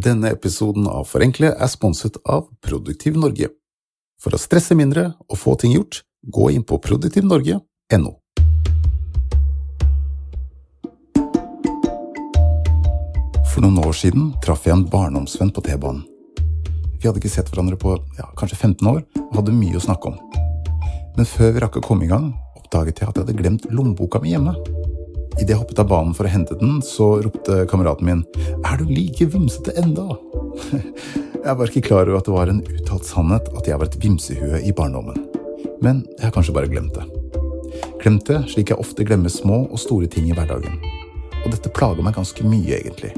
Denne episoden av Forenkle er sponset av Produktiv Norge. For å stresse mindre og få ting gjort, gå inn på produktivnorge.no. For noen år siden traff jeg en barndomsvenn på T-banen. Vi hadde ikke sett hverandre på ja, kanskje 15 år og hadde mye å snakke om. Men før vi rakk å komme i gang, oppdaget jeg at jeg hadde glemt lommeboka mi hjemme. Idet jeg hoppet av banen for å hente den, så ropte kameraten min Er du like vimsete enda? Jeg var ikke klar over at det var en uttalt sannhet at jeg var et vimsehue i barndommen. Men jeg har kanskje bare glemt det. Glemt det slik jeg ofte glemmer små og store ting i hverdagen. Og dette plager meg ganske mye, egentlig.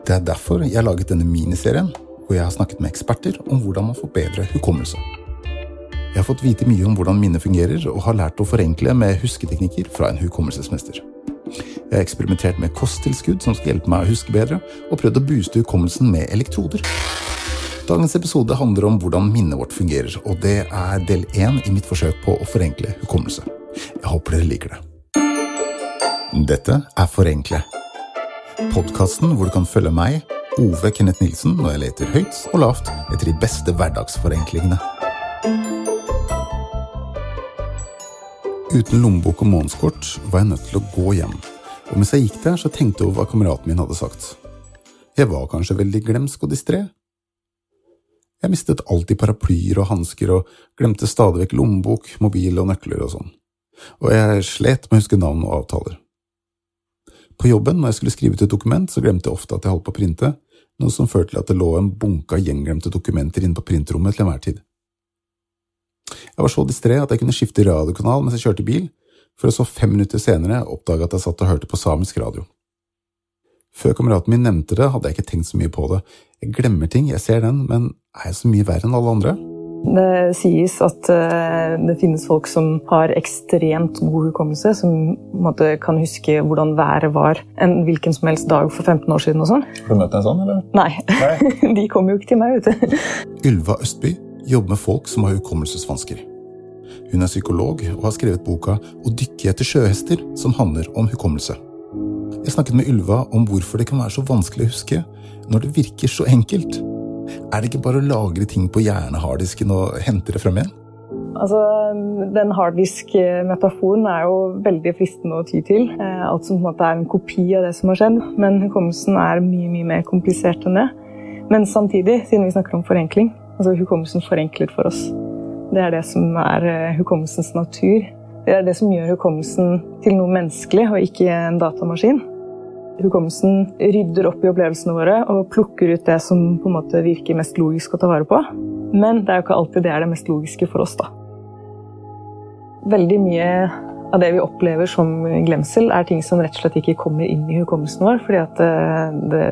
Det er derfor jeg har laget denne miniserien, hvor jeg har snakket med eksperter om hvordan man får bedre hukommelse. Jeg har fått vite mye om hvordan minnet fungerer, og har lært å forenkle med husketeknikker fra en hukommelsesmester. Jeg har eksperimentert med kosttilskudd som skal hjelpe meg å huske bedre, og prøvd å booste hukommelsen med elektroder. Dagens episode handler om hvordan minnet vårt fungerer, og det er del én i mitt forsøk på å forenkle hukommelse. Jeg håper dere liker det. Dette er Forenkle. Podkasten hvor du kan følge meg, Ove Kenneth Nilsen, når jeg leter høyt og lavt etter de beste hverdagsforenklingene. Uten lommebok og månedskort var jeg nødt til å gå hjem og mens jeg gikk der, så tenkte jeg over hva kameraten min hadde sagt. Jeg var kanskje veldig glemsk og distré. Jeg mistet alltid paraplyer og hansker og glemte stadig vekk lommebok, mobil og nøkler og sånn. Og jeg slet med å huske navn og avtaler. På jobben, når jeg skulle skrive ut et dokument, så glemte jeg ofte at jeg holdt på å printe, noe som førte til at det lå en bunke av gjenglemte dokumenter inne på printrommet til enhver tid. Jeg var så distré at jeg kunne skifte radiokanal mens jeg kjørte bil, for å så fem minutter senere oppdage at jeg satt og hørte på samisk radio. Før kameraten min nevnte det, hadde jeg ikke tenkt så mye på det. Jeg glemmer ting, jeg ser den, men er jeg så mye verre enn alle andre? Det sies at uh, det finnes folk som har ekstremt god hukommelse, som måte, kan huske hvordan været var en hvilken som helst dag for 15 år siden. og sånn. Har du møtt en sånn, eller? Nei, Nei. de kommer jo ikke til meg. vet du. Ylva Østby jobber med folk som har hukommelsesvansker. Hun er psykolog og har skrevet boka Å dykke etter sjøhester, som handler om hukommelse. Jeg snakket med Ylva om hvorfor det kan være så vanskelig å huske når det virker så enkelt. Er det ikke bare å lagre ting på hjernehardisken og hente det frem igjen? Altså, Den harddisk-metaforen er jo veldig fristende å ty til. Eh, alt som på en måte er en kopi av det som har skjedd. Men hukommelsen er mye mye mer komplisert enn det. Men samtidig, siden vi snakker om forenkling, altså hukommelsen forenklet for oss. Det er det som er eh, hukommelsens natur. Det er det som gjør hukommelsen til noe menneskelig, og ikke en datamaskin. Hukommelsen rydder opp i opplevelsene våre og plukker ut det som på en måte virker mest logisk å ta vare på. Men det er jo ikke alltid det er det mest logiske for oss, da. Veldig mye av det vi opplever som glemsel, er ting som rett og slett ikke kommer inn i hukommelsen vår, fordi at eh, det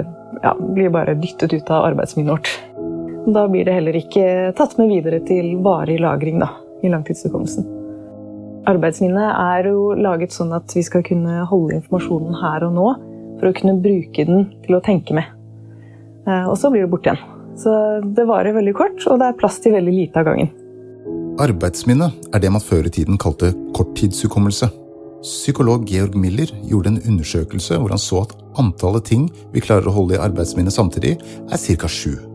ja, blir bare dyttet ut av arbeidsminnet vårt. Da blir det heller ikke tatt med videre til varig lagring da, i langtidshukommelsen. Arbeidsminnet er jo laget sånn at vi skal kunne holde informasjonen her og nå for å kunne bruke den til å tenke med. Eh, og så blir det borte igjen. Så det varer veldig kort, og det er plass til veldig lite av gangen. Arbeidsminne er det man før i tiden kalte korttidshukommelse. Psykolog Georg Miller gjorde en undersøkelse hvor han så at antallet ting vi klarer å holde i arbeidsminnet samtidig, er ca. sju.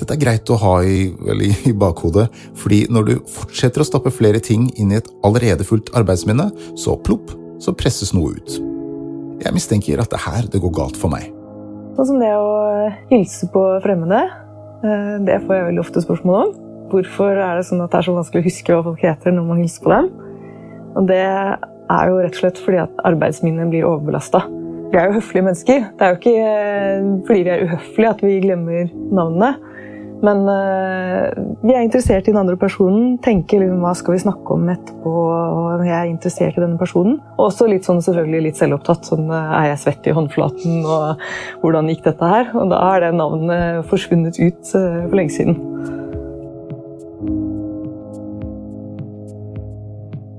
Dette er greit å ha i, vel, i, bakhodet, fordi når du fortsetter å stappe flere ting inn i et allerede fullt arbeidsminne, så plopp, så presses noe ut. Jeg mistenker at det er her det går galt for meg. Sånn som det å hilse på fremmede. Eh, det får jeg veldig ofte spørsmål om. Hvorfor er det sånn at det er så vanskelig å huske hva folk heter når man hilser på dem? Og det er jo rett og slett fordi at arbeidsminnet blir overbelasta. Vi er jo høflige mennesker. Det er jo ikke eh, fordi vi er uhøflige at vi glemmer navnene. Men uh, vi er interessert i den andre personen. Tenker liksom, hva skal vi snakke om etterpå. og Jeg er interessert i denne personen. Også litt sånn selvfølgelig litt selvopptatt. Sånn, eh, er jeg svett i håndflaten, og hvordan gikk dette her? Og da er det navnet forsvunnet ut uh, for lenge siden.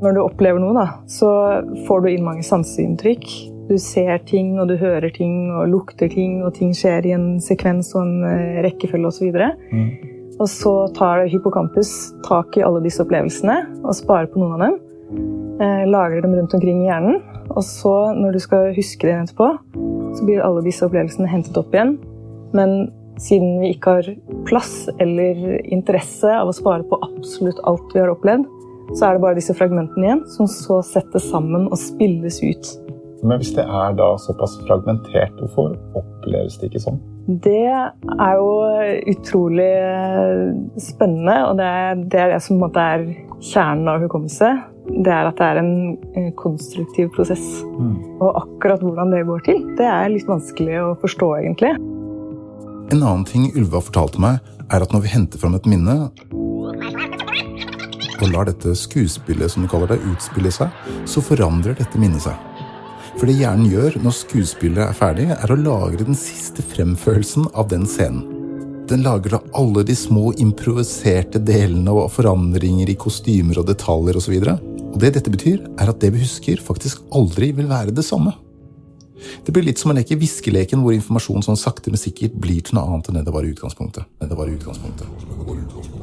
Når du opplever noe, da, så får du inn mange sanseinntrykk. Du ser ting, og du hører ting, og lukter ting, og ting skjer i en sekvens og en eh, rekkefølge osv. Mm. Og så tar hippocampus tak i alle disse opplevelsene og sparer på noen av dem. Eh, lagrer dem rundt omkring i hjernen. Og så, når du skal huske det etterpå, så blir alle disse opplevelsene hentet opp igjen Men siden vi ikke har plass eller interesse av å spare på absolutt alt vi har opplevd, så er det bare disse fragmentene igjen som så settes sammen og spilles ut. Men hvis det er da såpass fragmentert, hvorfor oppleves det ikke sånn? Det er jo utrolig spennende, og det er det, er det som er kjernen av hukommelse. Det er at det er en konstruktiv prosess. Mm. Og akkurat hvordan det går til, det er litt vanskelig å forstå, egentlig. En annen ting Ylva fortalte meg, er at når vi henter fram et minne og lar dette skuespillet som du kaller det, utspille seg, så forandrer dette minnet seg. For det hjernen gjør når skuespillet er ferdig, er å lagre den siste fremførelsen av den scenen. Den lager da alle de små improviserte delene og forandringer i kostymer og detaljer osv. Og, og det dette betyr, er at det vi husker, faktisk aldri vil være det samme. Det blir litt som å leke viskeleken, hvor informasjon sånn sakte, men sikkert blir til noe annet enn det det var i utgangspunktet. Det var i utgangspunktet.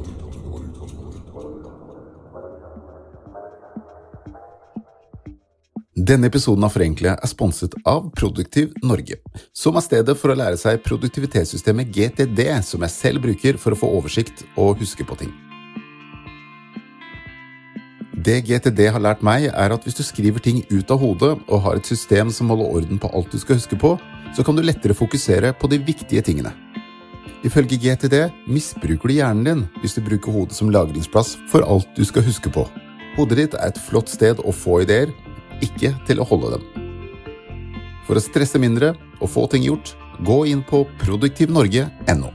Denne episoden av Forenkle er sponset av Produktiv Norge, som er stedet for å lære seg produktivitetssystemet GTD, som jeg selv bruker for å få oversikt og huske på ting. Det GTD har lært meg, er at hvis du skriver ting ut av hodet og har et system som holder orden på alt du skal huske på, så kan du lettere fokusere på de viktige tingene. Ifølge GTD misbruker du hjernen din hvis du bruker hodet som lagringsplass for alt du skal huske på. Hodet ditt er et flott sted å få ideer, ikke til å holde dem. For å stresse mindre og få ting gjort, gå inn på produktivnorge.no.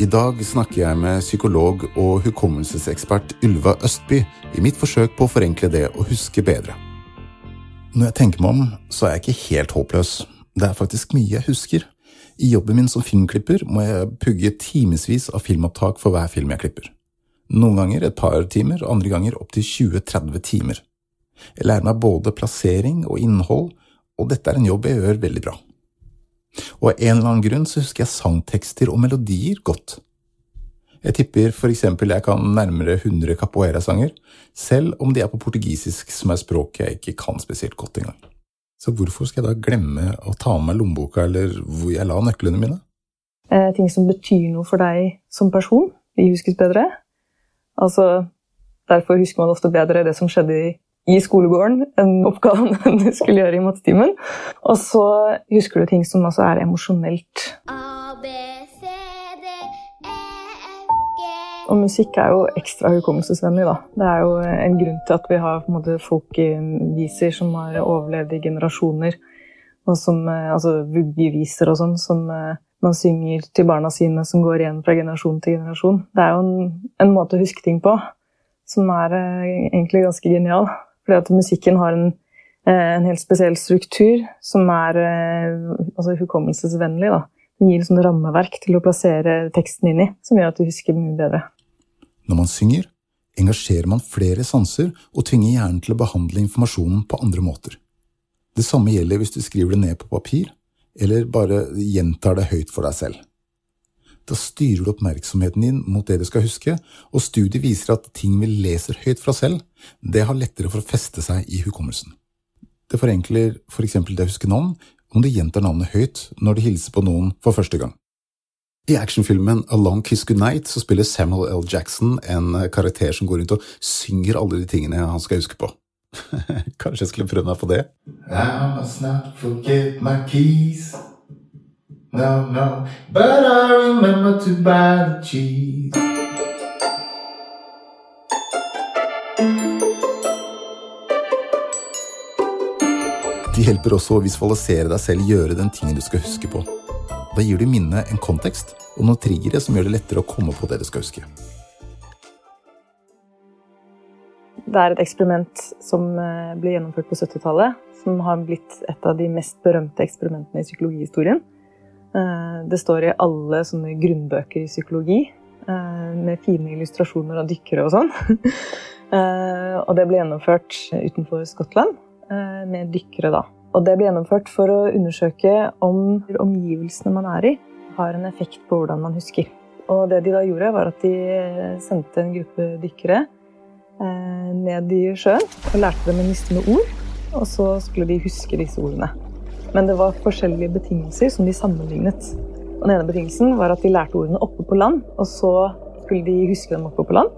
I dag snakker jeg med psykolog og hukommelsesekspert Ylva Østby i mitt forsøk på å forenkle det å huske bedre. Når jeg tenker meg om, så er jeg ikke helt håpløs. Det er faktisk mye jeg husker. I jobben min som filmklipper må jeg pugge timevis av filmopptak for hver film jeg klipper. Noen ganger et par timer, andre ganger opptil 20–30 timer. Jeg lærer meg både plassering og innhold, og dette er en jobb jeg gjør veldig bra. Og av en eller annen grunn så husker jeg sangtekster og melodier godt. Jeg tipper for eksempel jeg kan nærmere 100 capoeira-sanger, selv om de er på portugisisk, som er språk jeg ikke kan spesielt godt engang. Så hvorfor skal jeg da glemme å ta med meg lommeboka eller hvor jeg la nøklene mine? Eh, ting som betyr noe for deg som person, de huskes bedre. Altså, derfor husker man ofte bedre det som skjedde i i skolegården enn oppgaven du skulle gjøre i mattetimen. Og så husker du ting som også er emosjonelt. Og musikk er jo ekstra hukommelsesvennlig. da. Det er jo en grunn til at vi har på en måte, folkeviser som har overlevd i generasjoner. Og som, eh, altså Vuggeviser og sånn, som eh, man synger til barna sine, som går igjen fra generasjon til generasjon. Det er jo en, en måte å huske ting på som er eh, egentlig ganske genial. Fordi at musikken har en, eh, en helt spesiell struktur som er eh, altså hukommelsesvennlig. Da. Den gir et rammeverk til å plassere teksten inn i, som gjør at du husker mye bedre. Når man synger, engasjerer man flere sanser og tvinger hjernen til å behandle informasjonen på andre måter. Det samme gjelder hvis du skriver det ned på papir, eller bare gjentar det høyt for deg selv. Da styrer du oppmerksomheten din mot det du skal huske, og studiet viser at ting vi leser høyt fra selv, det har lettere for å feste seg i hukommelsen. Det forenkler for eksempel det å huske navn om du gjentar navnet høyt når du hilser på noen for første gang. I actionfilmen A Long Kiss Goodnight så spiller Samuel L. Jackson en karakter som går rundt og synger alle de tingene han skal huske på. Kanskje jeg skulle prøve meg på det? I must not forget my keys no, no. But I remember to buy the cheese. De hjelper også å visualisere deg selv gjøre den tingen du skal huske på. Da gir du minnet en kontekst og noen triggere som gjør det lettere å komme på det du skal huske. Det er et eksperiment som eh, ble gjennomført på 70-tallet, som har blitt et av de mest berømte eksperimentene i psykologihistorien. Eh, det står i alle sånne grunnbøker i psykologi, eh, med fine illustrasjoner av dykkere og sånn. Eh, og det ble gjennomført utenfor Skottland, med dykkere, da. Og det ble gjennomført for å undersøke om omgivelsene man er i, har en effekt på hvordan man husker. Og det de da gjorde, var at de sendte en gruppe dykkere ned i sjøen og lærte dem å liste med ord. Og så skulle de huske disse ordene. Men det var forskjellige betingelser som de sammenlignet. Og Den ene betingelsen var at de lærte ordene oppe på land, og så skulle de huske dem oppe på land.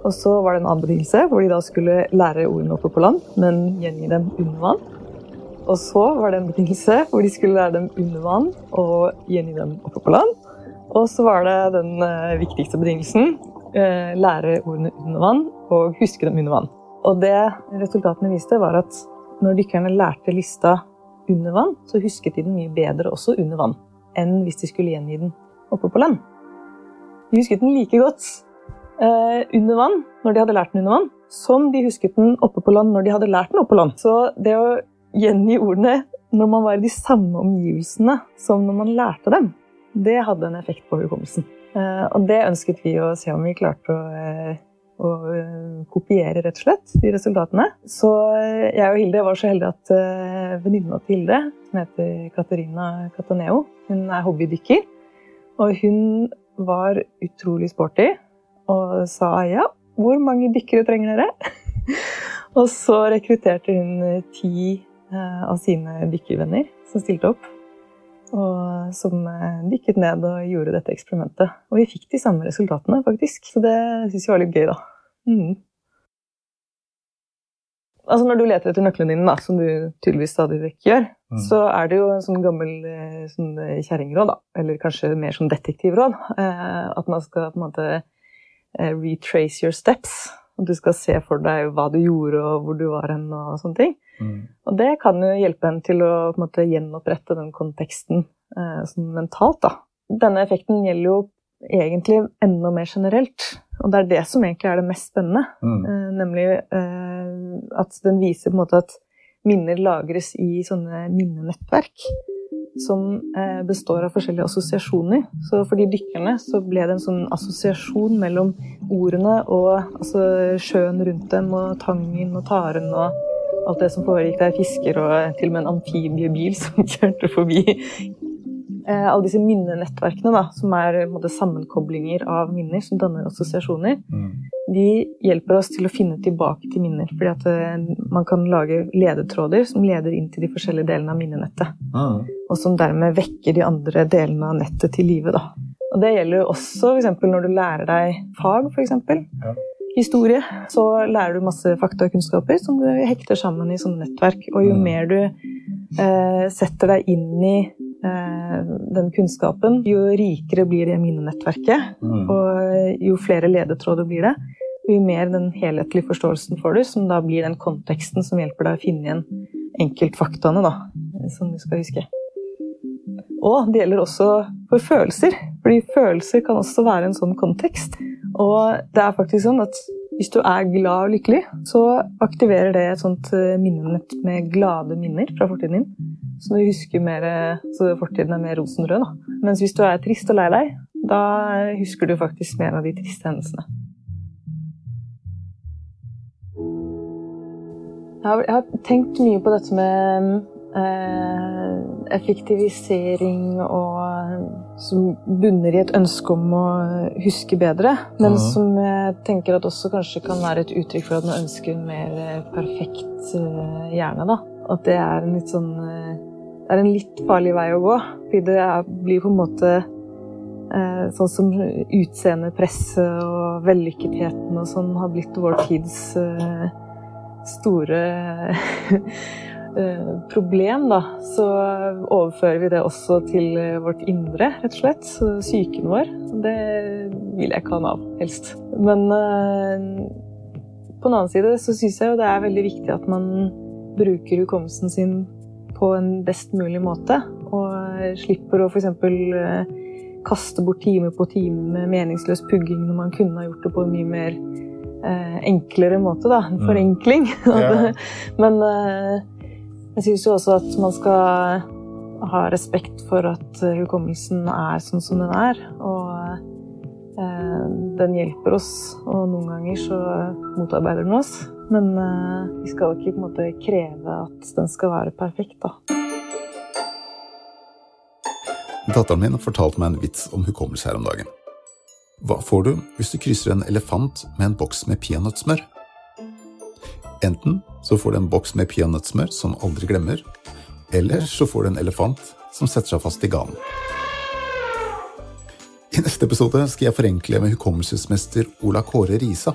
Og så var det en annen betingelse hvor de da skulle lære ordene oppe på land, men gjengi dem under vann. Og så var det en betingelse hvor de skulle lære dem under vann og gjengi dem oppe på land. Og så var det den uh, viktigste betingelsen. Uh, lære ordene under vann og huske dem under vann. Og det resultatene viste, var at når dykkerne lærte lista under vann, så husket de den mye bedre også under vann enn hvis de skulle gjengi den oppe på land. De husket den like godt eh, under vann når de hadde lært den under vann, som de husket den oppe på land når de hadde lært den oppe på land. Så det å gjengi ordene når man var i de samme omgivelsene som når man lærte dem, det hadde en effekt på hukommelsen. Eh, og det ønsket vi å se om vi klarte å, uh, å kopiere, rett og slett, de resultatene. Så jeg og Hilde var så heldige at uh, venninna til Hilde, som heter Katarina Cataneo, hun er hobbydykker. Og hun var utrolig sporty og sa ja, hvor mange dykkere trenger dere? og så rekrutterte hun ti eh, av sine dykkervenner som stilte opp. Og som eh, dykket ned og gjorde dette eksperimentet. Og vi fikk de samme resultatene, faktisk. Så det syns jeg var litt gøy, da. Mm. Altså Når du leter etter nøklene dine, da, som du tydeligvis stadig vekk gjør, mm. så er det jo en sånn gammel eh, sånn kjerringråd, da, eller kanskje mer sånn detektivråd, eh, at man skal på en måte eh, retrace your steps. At du skal se for deg hva du gjorde, og hvor du var hen, og sånne ting. Mm. Og det kan jo hjelpe en til å på en måte gjenopprette den konteksten eh, sånn mentalt, da. Denne effekten gjelder jo egentlig enda mer generelt. Og det er det som egentlig er det mest spennende. Mm. Eh, nemlig eh, at den viser på en måte at minner lagres i sånne minnenettverk. Som eh, består av forskjellige assosiasjoner. Så for de dykkerne så ble det en sånn assosiasjon mellom ordene og altså, sjøen rundt dem og tangen og taren og alt det som foregikk der. Fisker og til og med en amfibiebil som kjørte forbi Eh, alle disse minnenettverkene, da, som er sammenkoblinger av minner, som danner assosiasjoner, mm. De hjelper oss til å finne tilbake til minner. Fordi at uh, man kan lage ledetråder som leder inn til de forskjellige delene av minnenettet. Ah. Og som dermed vekker de andre delene av nettet til live. Da. Og det gjelder også f.eks. når du lærer deg fag, f.eks. Ja. Historie. Så lærer du masse fakta og kunnskaper som du hekter sammen i sånne nettverk. Og jo mm. mer du eh, setter deg inn i Eh, den kunnskapen, jo rikere blir det minnenettverket. Mm. Og jo flere ledetråder blir det, jo mer den helhetlige forståelsen får du, som da blir den konteksten som hjelper deg å finne igjen enkeltfaktaene da, som du skal huske. Og det gjelder også for følelser, fordi følelser kan også være en sånn kontekst. Og det er faktisk sånn at hvis du er glad og lykkelig, så aktiverer det et sånt eh, minnenett med glade minner fra fortiden din. Så du husker mer, så fortiden er mer rosenrød. Da. Mens hvis du er trist og lei deg, da husker du faktisk mer av de triste hendelsene. Jeg har, jeg har tenkt mye på dette med Eh, effektivisering og som bunner i et ønske om å huske bedre. Men som jeg tenker at også kanskje kan være et uttrykk for at man ønsker en mer eh, perfekt eh, hjerne. da. At det er en litt sånn Det er en litt farlig vei å gå. Fordi det blir på en måte sånn som utseendepresset og vellykketheten og sånn har blitt vår tids store Eh, problem, da, så overfører vi det også til eh, vårt indre, rett og slett. Psyken vår. Det vil jeg ikke ha av, helst. Men på den annen side så syns jeg jo det er veldig viktig at man bruker hukommelsen sin på en best mulig måte. Og slipper å f.eks. Uh, kaste bort time på time med meningsløs pugging når man kunne ha gjort det på en mye mer uh, enklere måte, da. En mm. forenkling. Mm. Men jeg syns jo også at man skal ha respekt for at eh, hukommelsen er sånn som den er. Og eh, den hjelper oss, og noen ganger så motarbeider den oss. Men eh, vi skal ikke på en måte kreve at den skal være perfekt, da. Datteren min fortalte meg en vits om hukommelse her om dagen. Hva får du hvis du krysser en elefant med en boks med peanøttsmør? Enten så får du en boks med peanøttsmør som aldri glemmer, Eller så får du en elefant som setter seg fast i ganen. I neste episode skal jeg forenkle med hukommelsesmester Ola Kåre Risa.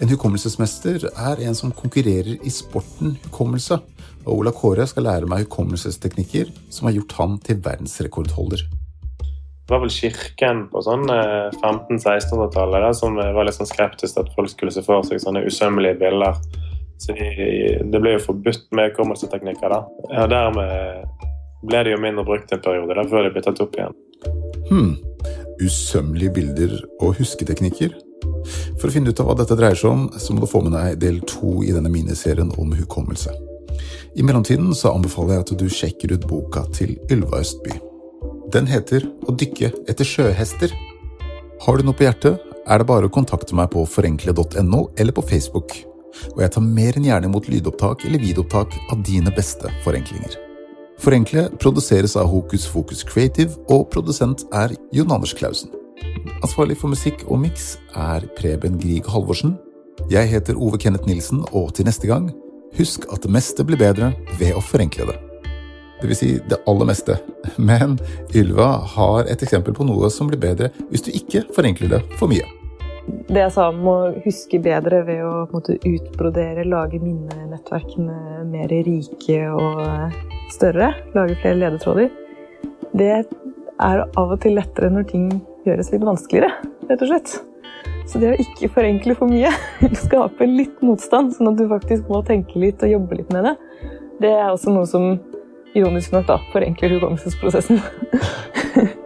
En hukommelsesmester er en som konkurrerer i sporten hukommelse, og Ola Kåre skal lære meg hukommelsesteknikker som har gjort han til verdensrekordholder. Det var vel kirken på sånn 1500-1600-tallet eh, som var litt sånn skeptisk til at folk skulle se for seg sånne usømmelige bilder. Så det ble jo forbudt med hukommelsesteknikker. da. Ja, dermed ble det jo mindre brukt en periode, da, før det ble tatt opp igjen. Hmm. Usømmelige bilder og husketeknikker? For å finne ut av hva dette dreier seg om, så må du få med deg del to i denne miniserien om hukommelse. I mellomtiden så anbefaler jeg at du sjekker ut boka til Ylva Østby. Den heter Å dykke etter sjøhester. Har du noe på hjertet, er det bare å kontakte meg på forenkle.no eller på Facebook. Og jeg tar mer enn gjerne imot lydopptak eller videoopptak av dine beste forenklinger. Forenkle produseres av Hokus Fokus Creative, og produsent er Jon Anders Clausen. Ansvarlig for musikk og miks er Preben Grieg Halvorsen. Jeg heter Ove Kenneth Nilsen, og til neste gang, husk at det meste blir bedre ved å forenkle det. Det vil si det aller meste. Men Ylva har et eksempel på noe som blir bedre hvis du ikke forenkler det for mye. Det jeg sa om å huske bedre ved å måte, utbrodere, lage minnenettverkene mer rike og større, lage flere ledetråder, det er av og til lettere når ting gjøres litt vanskeligere, rett og slett. Så det å ikke forenkle for mye, skape litt motstand, sånn at du faktisk må tenke litt og jobbe litt med det, det er også noe som ironisk nok da forenkler hukommelsesprosessen.